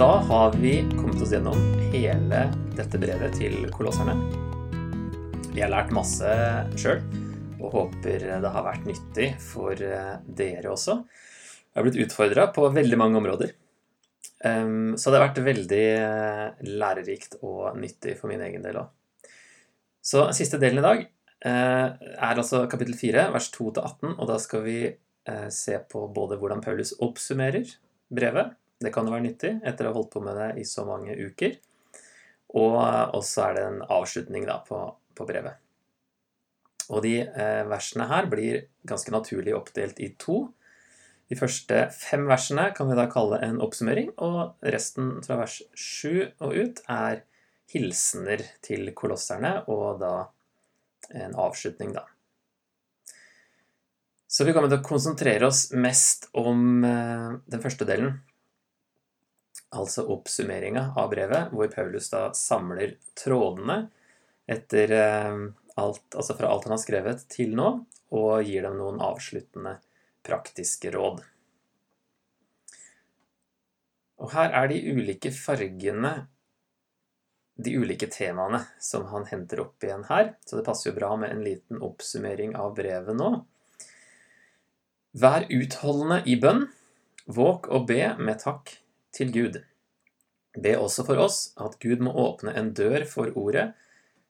Da har vi kommet oss gjennom hele dette brevet til kolosserne. Vi har lært masse sjøl, og håper det har vært nyttig for eh, dere også. Jeg har blitt utfordra på veldig mange områder. Um, så det har vært veldig eh, lærerikt og nyttig for min egen del òg. Så siste delen i dag eh, er altså kapittel 4, vers 2-18, og da skal vi se på både hvordan Paulus oppsummerer brevet, det kan jo være nyttig etter å ha holdt på med det i så mange uker, og også er det en avslutning da på, på brevet. Og de eh, versene her blir ganske naturlig oppdelt i to. De første fem versene kan vi da kalle en oppsummering, og resten fra vers sju og ut er hilsener til kolosserne, og da en avslutning, da. Så vi kommer til å konsentrere oss mest om eh, den første delen, altså oppsummeringa av brevet, hvor Paulus da samler trådene etter eh, alt, altså fra alt han har skrevet til nå, og gir dem noen avsluttende praktiske råd. Og her er de ulike fargene, de ulike temaene, som han henter opp igjen her. Så det passer jo bra med en liten oppsummering av brevet nå. Vær utholdende i bønn. Våk og be med takk til Gud. Be også for oss at Gud må åpne en dør for ordet,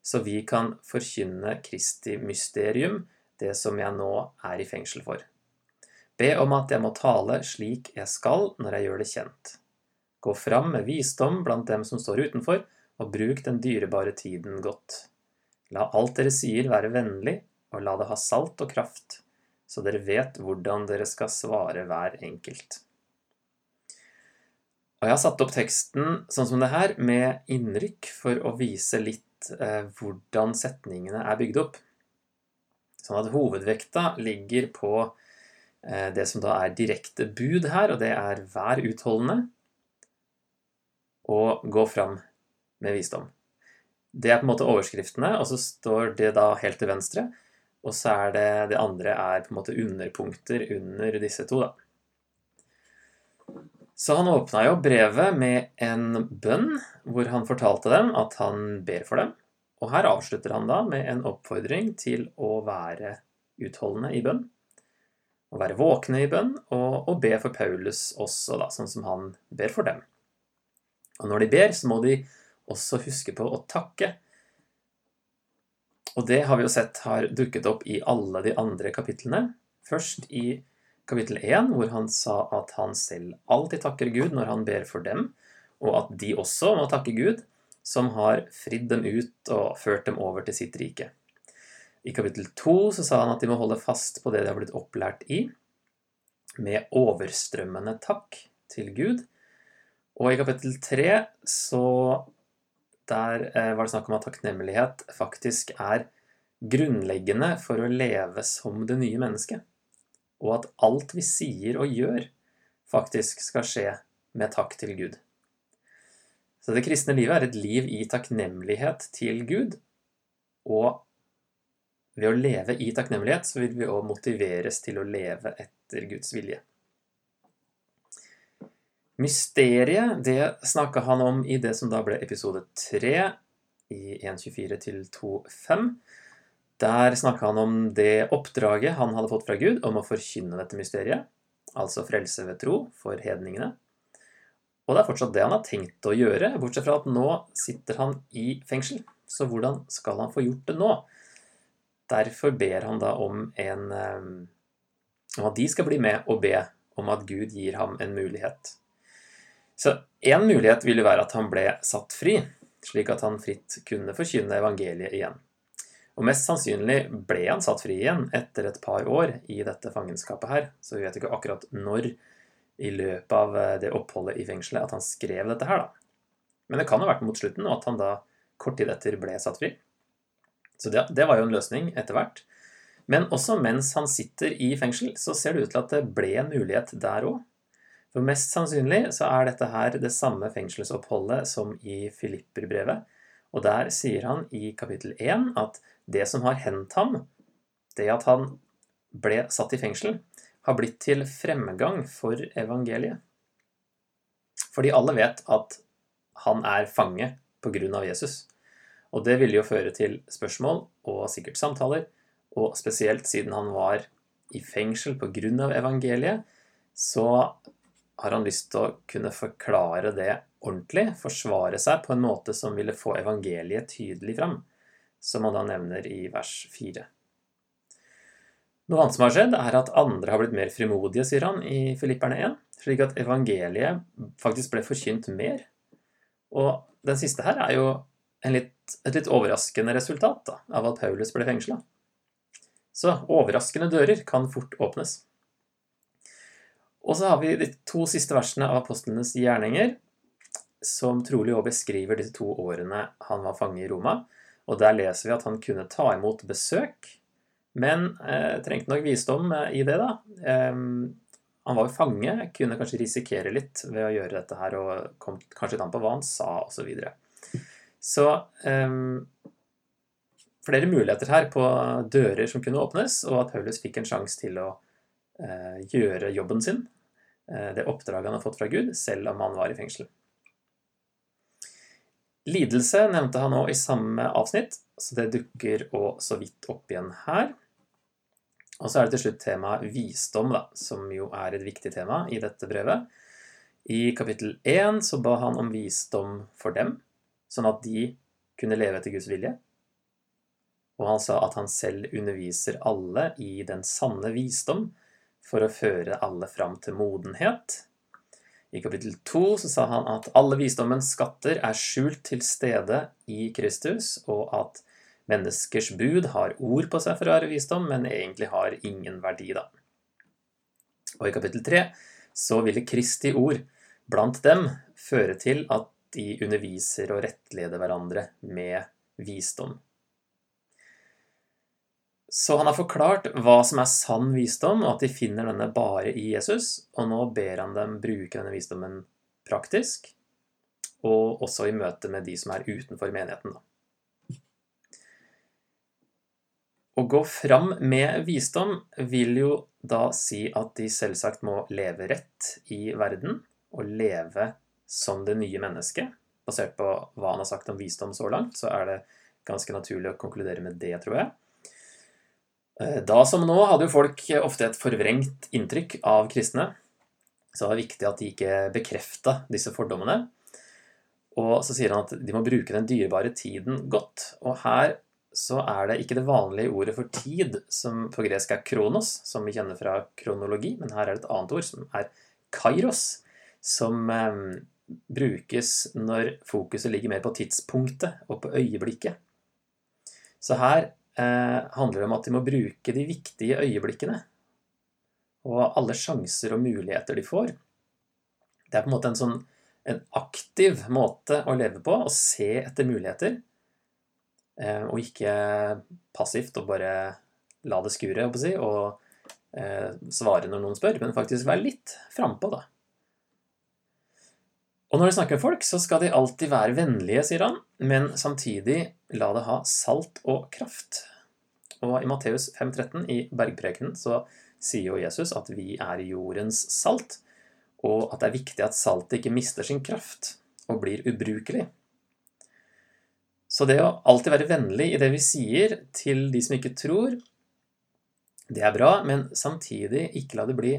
så vi kan forkynne Kristi mysterium, det som jeg nå er i fengsel for. Be om at jeg må tale slik jeg skal når jeg gjør det kjent. Gå fram med visdom blant dem som står utenfor, og bruk den dyrebare tiden godt. La alt dere sier være vennlig, og la det ha salt og kraft, så dere vet hvordan dere skal svare hver enkelt. Og jeg har satt opp teksten sånn som det her, med innrykk for å vise litt eh, hvordan setningene er bygd opp. Sånn at hovedvekta ligger på eh, det som da er direkte bud her, og det er vær utholdende og gå fram med visdom. Det er på en måte overskriftene, og så står det da helt til venstre. Og så er det det andre er på en måte underpunkter under disse to, da. Så han åpna jo brevet med en bønn, hvor han fortalte dem at han ber for dem. Og her avslutter han da med en oppfordring til å være utholdende i bønn. Å være våkne i bønn, og, og be for Paulus også, da, sånn som han ber for dem. Og når de ber, så må de også huske på å takke. Og det har vi jo sett har dukket opp i alle de andre kapitlene. Først i kapittel 1, hvor han sa at han selv alltid takker Gud når han ber for dem, og at de også må takke Gud, som har fridd dem ut og ført dem over til sitt rike. I kapittel 2 så sa han at de må holde fast på det de har blitt opplært i, med overstrømmende takk til Gud. Og i kapittel 3 så der eh, var det snakk om at takknemlighet faktisk er grunnleggende for å leve som det nye mennesket. Og at alt vi sier og gjør, faktisk skal skje med takk til Gud. Så det kristne livet er et liv i takknemlighet til Gud. Og ved å leve i takknemlighet så vil vi òg motiveres til å leve etter Guds vilje. Mysteriet det snakka han om i det som da ble episode 3 i 1.24 til 2.5. Der snakka han om det oppdraget han hadde fått fra Gud om å forkynne dette mysteriet, altså frelse ved tro for hedningene. Og det er fortsatt det han har tenkt å gjøre, bortsett fra at nå sitter han i fengsel. Så hvordan skal han få gjort det nå? Derfor ber han da om, en, eh, om at de skal bli med og be om at Gud gir ham en mulighet. Så én mulighet ville være at han ble satt fri, slik at han fritt kunne forkynne evangeliet igjen. Og mest sannsynlig ble han satt fri igjen etter et par år i dette fangenskapet her, så vi vet ikke akkurat når i løpet av eh, det oppholdet i fengselet at han skrev dette her, da. Men det kan ha vært mot slutten, og at han da kort tid etter ble satt fri. Så det, det var jo en løsning etter hvert. Men også mens han sitter i fengsel, så ser det ut til at det ble en mulighet der òg. For mest sannsynlig så er dette her det samme fengselsoppholdet som i Filipperbrevet. Og der sier han i kapittel 1 at det som har hendt ham, det at han ble satt i fengsel, har blitt til fremgang for evangeliet. Fordi alle vet at han er fange pga. Jesus. Og det ville jo føre til spørsmål og sikkert samtaler, og spesielt siden han var i fengsel pga. evangeliet, så har han lyst til å kunne forklare det ordentlig, forsvare seg på en måte som ville få evangeliet tydelig fram, som han da nevner i vers 4. Noe annet som har skjedd, er at andre har blitt mer frimodige, sier han i Filipperne 1, slik at evangeliet faktisk ble forkynt mer. Og den siste her er jo litt, et litt overraskende resultat da, av at Paulus ble fengsla. Så overraskende dører kan fort åpnes. Og så har vi de to siste versene av apostlenes gjerninger, som trolig også beskriver disse to årene han var fange i Roma. Og der leser vi at han kunne ta imot besøk, men eh, trengte nok visdom eh, i det, da. Eh, han var jo fange, kunne kanskje risikere litt ved å gjøre dette her, og kom kanskje litt an på hva han sa, osv. Så, videre. så eh, flere muligheter her på dører som kunne åpnes, og at Paulus fikk en sjanse til å gjøre jobben sin, eh, det oppdraget han har fått fra Gud, selv om han var i fengsel. Lidelse nevnte han òg i samme avsnitt, så det dukker òg så vidt opp igjen her. Og så er det til slutt temaet visdom, da, som jo er et viktig tema i dette brevet. I kapittel 1 så ba han om visdom for dem, sånn at de kunne leve etter Guds vilje. Og han sa at han selv underviser alle i den sanne visdom for å føre alle fram til modenhet. I kapittel 2 sa han at alle visdommens skatter er skjult til stede i Kristus, og at menneskers bud har ord på seg for å være visdom, men egentlig har ingen verdi, da. Og i kapittel 3 så ville Kristi ord blant dem føre til at de underviser og rettleder hverandre med visdom. Så han har forklart hva som er sann visdom, og at de finner denne bare i Jesus. Og nå ber han dem bruke denne visdommen praktisk, og også i møte med de som er utenfor menigheten. Å gå fram med visdom vil jo da si at de selvsagt må leve rett i verden, og leve som det nye mennesket. Basert på hva han har sagt om visdom så langt, så er det ganske naturlig å konkludere med det, tror jeg. Eh, da som nå hadde jo folk ofte et forvrengt inntrykk av kristne. Så det var viktig at de ikke bekrefta disse fordommene. Og så sier han at de må bruke den dyrebare tiden godt. Og her så er det ikke det vanlige ordet for tid, som på gresk er kronos, som vi kjenner fra kronologi, men her er det et annet ord, som er kairos, som eh, brukes når fokuset ligger mer på tidspunktet og på øyeblikket. Så her handler om at de må bruke de viktige øyeblikkene. Og alle sjanser og muligheter de får. Det er på en måte en sånn en aktiv måte å leve på, å se etter muligheter. Eh, og ikke passivt og bare la det skure, si, og eh, svare når noen spør, men faktisk være litt frampå, da. Og når de snakker med folk, så skal de alltid være vennlige, sier han, men samtidig la det ha salt og kraft. Og i Matteus 5,13 i bergprekenen så sier jo Jesus at vi er jordens salt, og at det er viktig at saltet ikke mister sin kraft og blir ubrukelig. Så det å alltid være vennlig i det vi sier til de som ikke tror, det er bra, men samtidig ikke la det bli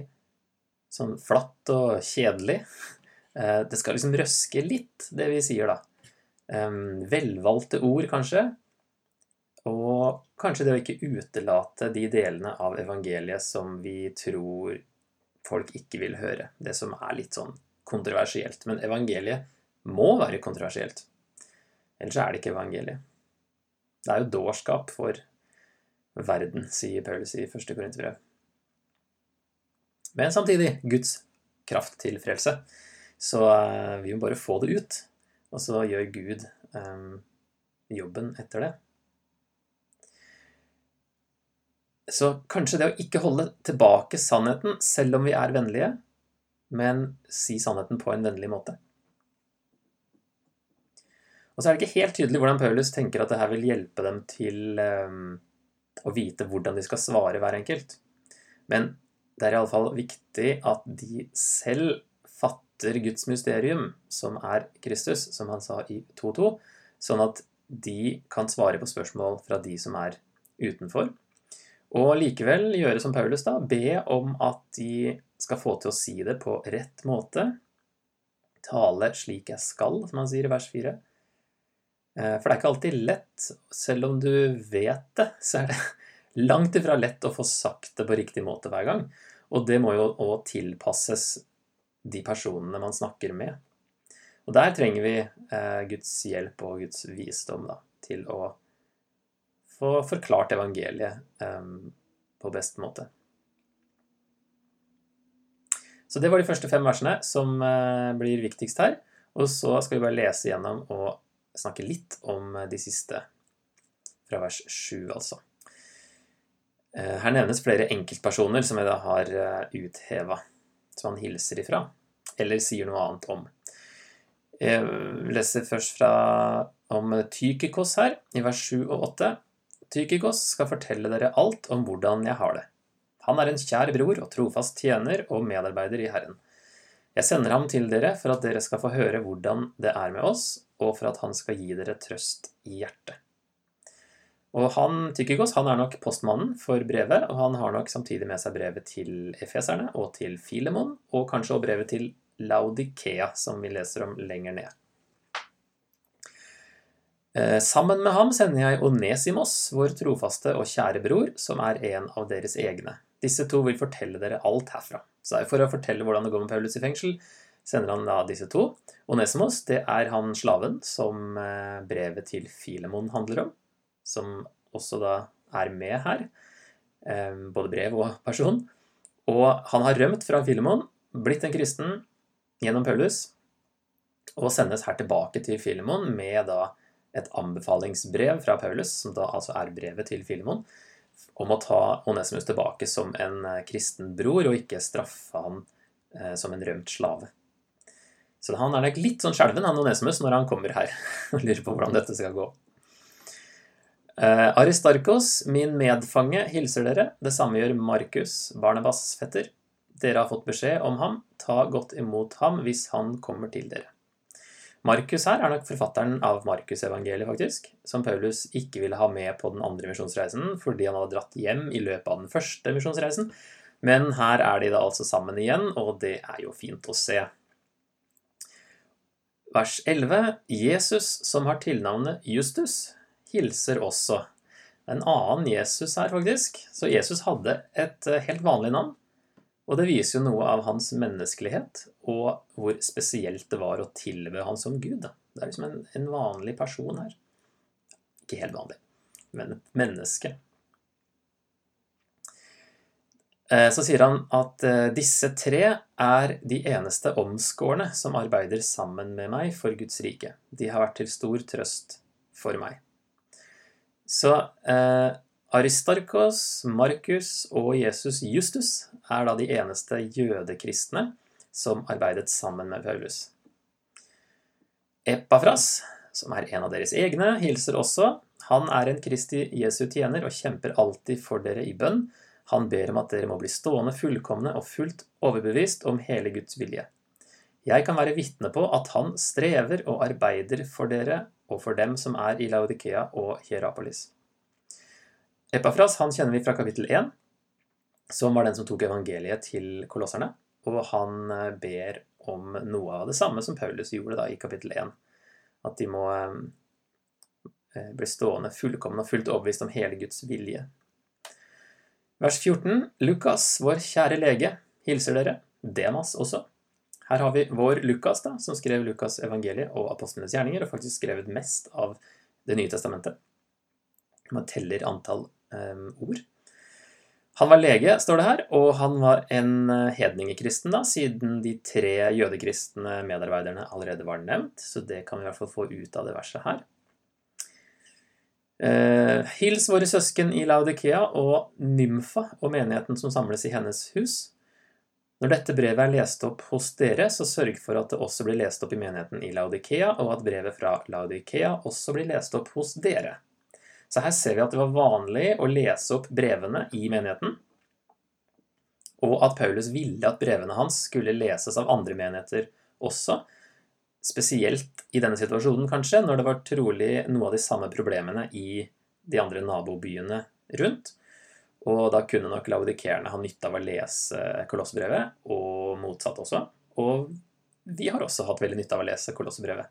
sånn flatt og kjedelig. Eh, det skal liksom røske litt, det vi sier, da. Velvalgte ord, kanskje. Og kanskje det å ikke utelate de delene av evangeliet som vi tror folk ikke vil høre. Det som er litt sånn kontroversielt. Men evangeliet må være kontroversielt. Ellers er det ikke evangeliet. Det er jo dårskap for verden, sier Paulus i første Korinterbrev. Men samtidig Guds kraft til frelse. Så eh, vi må bare få det ut, og så gjør Gud um, jobben etter det. Så kanskje det å ikke holde tilbake sannheten, selv om vi er vennlige, men si sannheten på en vennlig måte. Og så er det ikke helt tydelig hvordan Paulus tenker at dette vil hjelpe dem til um, å vite hvordan de skal svare hver enkelt. Men det er iallfall viktig at de selv fatter Guds mysterium, som er Kristus, som han sa i 2.2, sånn at de kan svare på spørsmål fra de som er utenfor. Og likevel gjøre som Paulus, da, be om at de skal få til å si det på rett måte. Tale slik jeg skal, som han sier i vers 4. Eh, for det er ikke alltid lett, selv om du vet det, så er det langt ifra lett å få sagt det på riktig måte hver gang. Og det må jo òg tilpasses de personene man snakker med. Og der trenger vi eh, Guds hjelp og Guds visdom da, til å få forklart evangeliet eh, på best måte. Så det var de første fem versene som eh, blir viktigst her. Og så skal vi bare lese gjennom og snakke litt om de siste, fra vers 7, altså. Eh, her nevnes flere enkeltpersoner som jeg da har eh, utheva, som han hilser ifra, eller sier noe annet om. Jeg leser først fra om Tykikos her, i vers 7 og 8. Tykikos skal fortelle dere alt om hvordan jeg har det. Han er en kjær bror og trofast tjener og medarbeider i Herren. Jeg sender ham til dere for at dere skal få høre hvordan det er med oss, og for at han skal gi dere trøst i hjertet. Og han, Tykikos han er nok postmannen for brevet, og han har nok samtidig med seg brevet til efeserne og til Filemon, og kanskje også brevet til Laudikea, som vi leser om lenger ned. Eh, sammen med ham sender jeg Onesimos, vår trofaste og kjære bror, som er en av deres egne. Disse to vil fortelle dere alt herfra. Så For å fortelle hvordan det går med Paulus i fengsel, sender han da disse to. Onesimos det er han slaven som eh, brevet til Filemon handler om, som også da er med her. Eh, både brev og person. Og han har rømt fra Filemon, blitt en kristen gjennom Paulus, og sendes her tilbake til Filemon med da et anbefalingsbrev fra Paulus, som da altså er brevet til Filemon, om å ta Onesimus tilbake som en eh, kristen bror, og ikke straffe han eh, som en rømt slave. Så han er nok litt sånn skjelven, han Onesimus, når han kommer her og lurer på hvordan dette skal gå. Eh, Aristarkos, min medfange, hilser dere. Det samme gjør Markus, Barnebas fetter. Dere har fått beskjed om ham. Ta godt imot ham hvis han kommer til dere. Markus her er nok forfatteren av Markusevangeliet, faktisk, som Paulus ikke ville ha med på den andre misjonsreisen fordi han hadde dratt hjem i løpet av den første misjonsreisen. Men her er de da altså sammen igjen, og det er jo fint å se. Vers 11. Jesus, som har tilnavnet Justus, hilser også. En annen Jesus her, faktisk. Så Jesus hadde et eh, helt vanlig navn. Og det viser jo noe av hans menneskelighet, og hvor spesielt det var å tilbe han som Gud. Det er liksom en, en, vanlig person her. Ikke helt vanlig, men et menneske. Eh, så sier han at eh, disse tre er de eneste omskårne som arbeider sammen med meg for Guds rike. De har vært til stor trøst for meg. Så eh, Aristarkos, Markus og Jesus Justus er da de eneste jødekristne som arbeidet sammen med Paulus. Epafras, som er en av deres egne, hilser også. Han er en Kristi Jesu tjener og kjemper alltid for dere i bønn. Han ber om at dere må bli stående fullkomne og fullt overbevist om hele Guds vilje. Jeg kan være vitne på at han strever og arbeider for dere og for dem som er i Laudikea og Hierapolis. Epafras han kjenner vi fra kapittel 1, som var den som tok evangeliet til kolosserne. Og han eh, ber om noe av det samme som Paulus gjorde da i kapittel 1. At de må eh, eh, bli stående fullkomne og fullt overbevist om hele Guds vilje. Vers 14. Lukas, vår kjære lege, hilser dere. Demas også. Her har vi vår Lukas, da, som skrev Lukas' evangeliet og apostlenes gjerninger, og faktisk skrevet mest av Det nye testamentet. Man teller antall ord. Han var lege, står det her, og han var en eh, hedningekristen, da, siden de tre jødekristne medarbeiderne allerede var nevnt. Så det kan vi i hvert fall få ut av det verset her. Eh, hils våre søsken i Laudikea og Nymfa og menigheten som samles i hennes hus. Når dette brevet er lest opp hos dere, så sørg for at det også blir lest opp i menigheten i Laudikea, og at brevet fra Laudikea også blir lest opp hos dere. Så her ser vi at det var vanlig å lese opp brevene i menigheten, og at Paulus ville at brevene hans skulle leses av andre menigheter også. Spesielt i denne situasjonen, kanskje, når det var trolig noe av de samme problemene i de andre nabobyene rundt. Og da kunne nok laudikerne ha nytte av å lese Kolossbrevet, og motsatt også. Og vi har også hatt veldig nytte av å lese Kolossebrevet.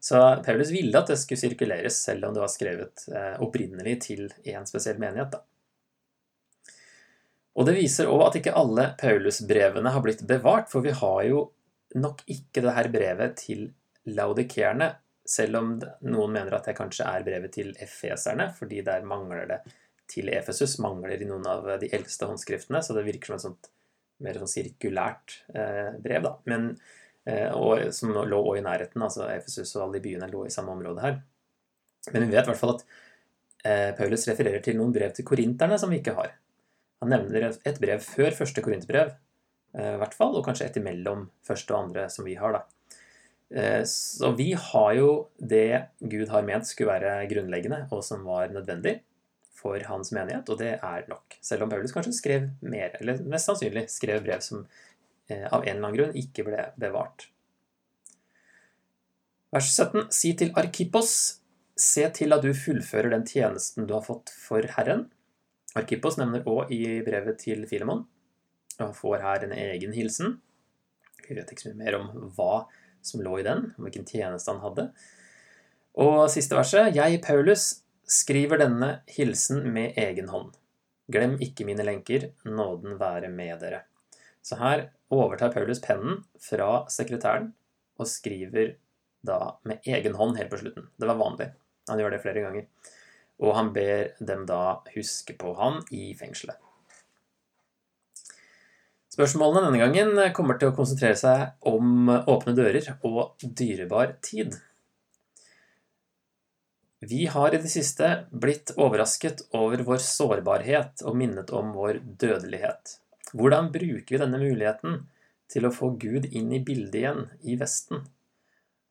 Så Paulus ville at det skulle sirkuleres, selv om det var skrevet eh, opprinnelig til en spesiell menighet. Da. Og det viser òg at ikke alle Paulus-brevene har blitt bevart, for vi har jo nok ikke det her brevet til laudikerne, selv om noen mener at det kanskje er brevet til efeserne, fordi der mangler det til Efesus, mangler i noen av de eldste håndskriftene, så det virker som et sånt mer sånn sirkulært eh, brev, da. Men, og, som lå også i nærheten, altså Efesus og alle de byene lå i samme område her. Men vi vet i hvert fall at eh, Paulus refererer til noen brev til korinterne som vi ikke har. Han nevner et brev før første korinterbrev, eh, hvert fall, og kanskje et imellom første og andre som vi har. da. Eh, så vi har jo det Gud har ment skulle være grunnleggende, og som var nødvendig for hans menighet, og det er nok. Selv om Paulus kanskje skrev mer, eller mest sannsynlig skrev brev som eh, av en eller annen grunn ikke ble bevart. Vers 17. Si til Arkippos, se til at du fullfører den tjenesten du har fått for Herren, Arkippos nevner òg i brevet til Filemon, og får her en egen hilsen. Vi vet ikke så mye mer om hva som lå i den, om hvilken tjeneste han hadde. Og siste verset. Jeg, Paulus, skriver denne hilsen med egen hånd. Glem ikke mine lenker, nåden være med dere. Så her overtar Paulus pennen fra sekretæren og skriver da med egen hånd helt på slutten. Det var vanlig. Han gjør det flere ganger og han ber dem da huske på han i fengselet. Spørsmålene denne gangen kommer til å konsentrere seg om åpne dører og dyrebar tid. Vi har i det siste blitt overrasket over vår sårbarhet og minnet om vår dødelighet. Hvordan bruker vi denne muligheten til å få Gud inn i bildet igjen i Vesten?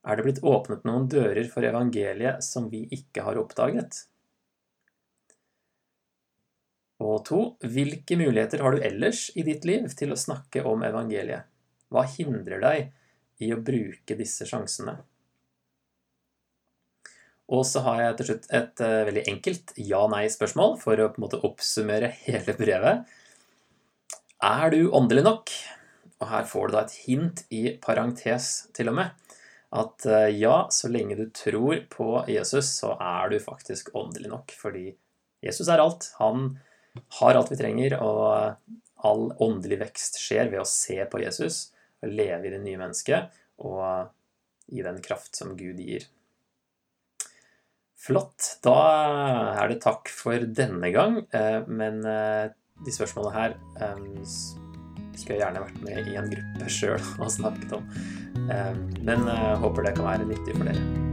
Er det blitt åpnet noen dører for evangeliet som vi ikke har oppdaget? Og to, hvilke muligheter har du ellers i ditt liv til å snakke om evangeliet? Hva hindrer deg i å bruke disse sjansene? Og så har jeg til slutt et uh, veldig enkelt ja-nei-spørsmål for å på en måte oppsummere hele brevet. Er du åndelig nok? Og her får du da et hint i parentes til og med. At uh, ja, så lenge du tror på Jesus, så er du faktisk åndelig nok. Fordi Jesus er alt. Han har alt vi trenger, og all åndelig vekst skjer ved å se på Jesus, leve i det nye mennesket og i den kraft som Gud gir. Flott. Da er det takk for denne gang. Eh, men eh, de spørsmålene her um, skulle jeg gjerne vært med i en gruppe sjøl og snakket om. Men håper det kan være nyttig for dere.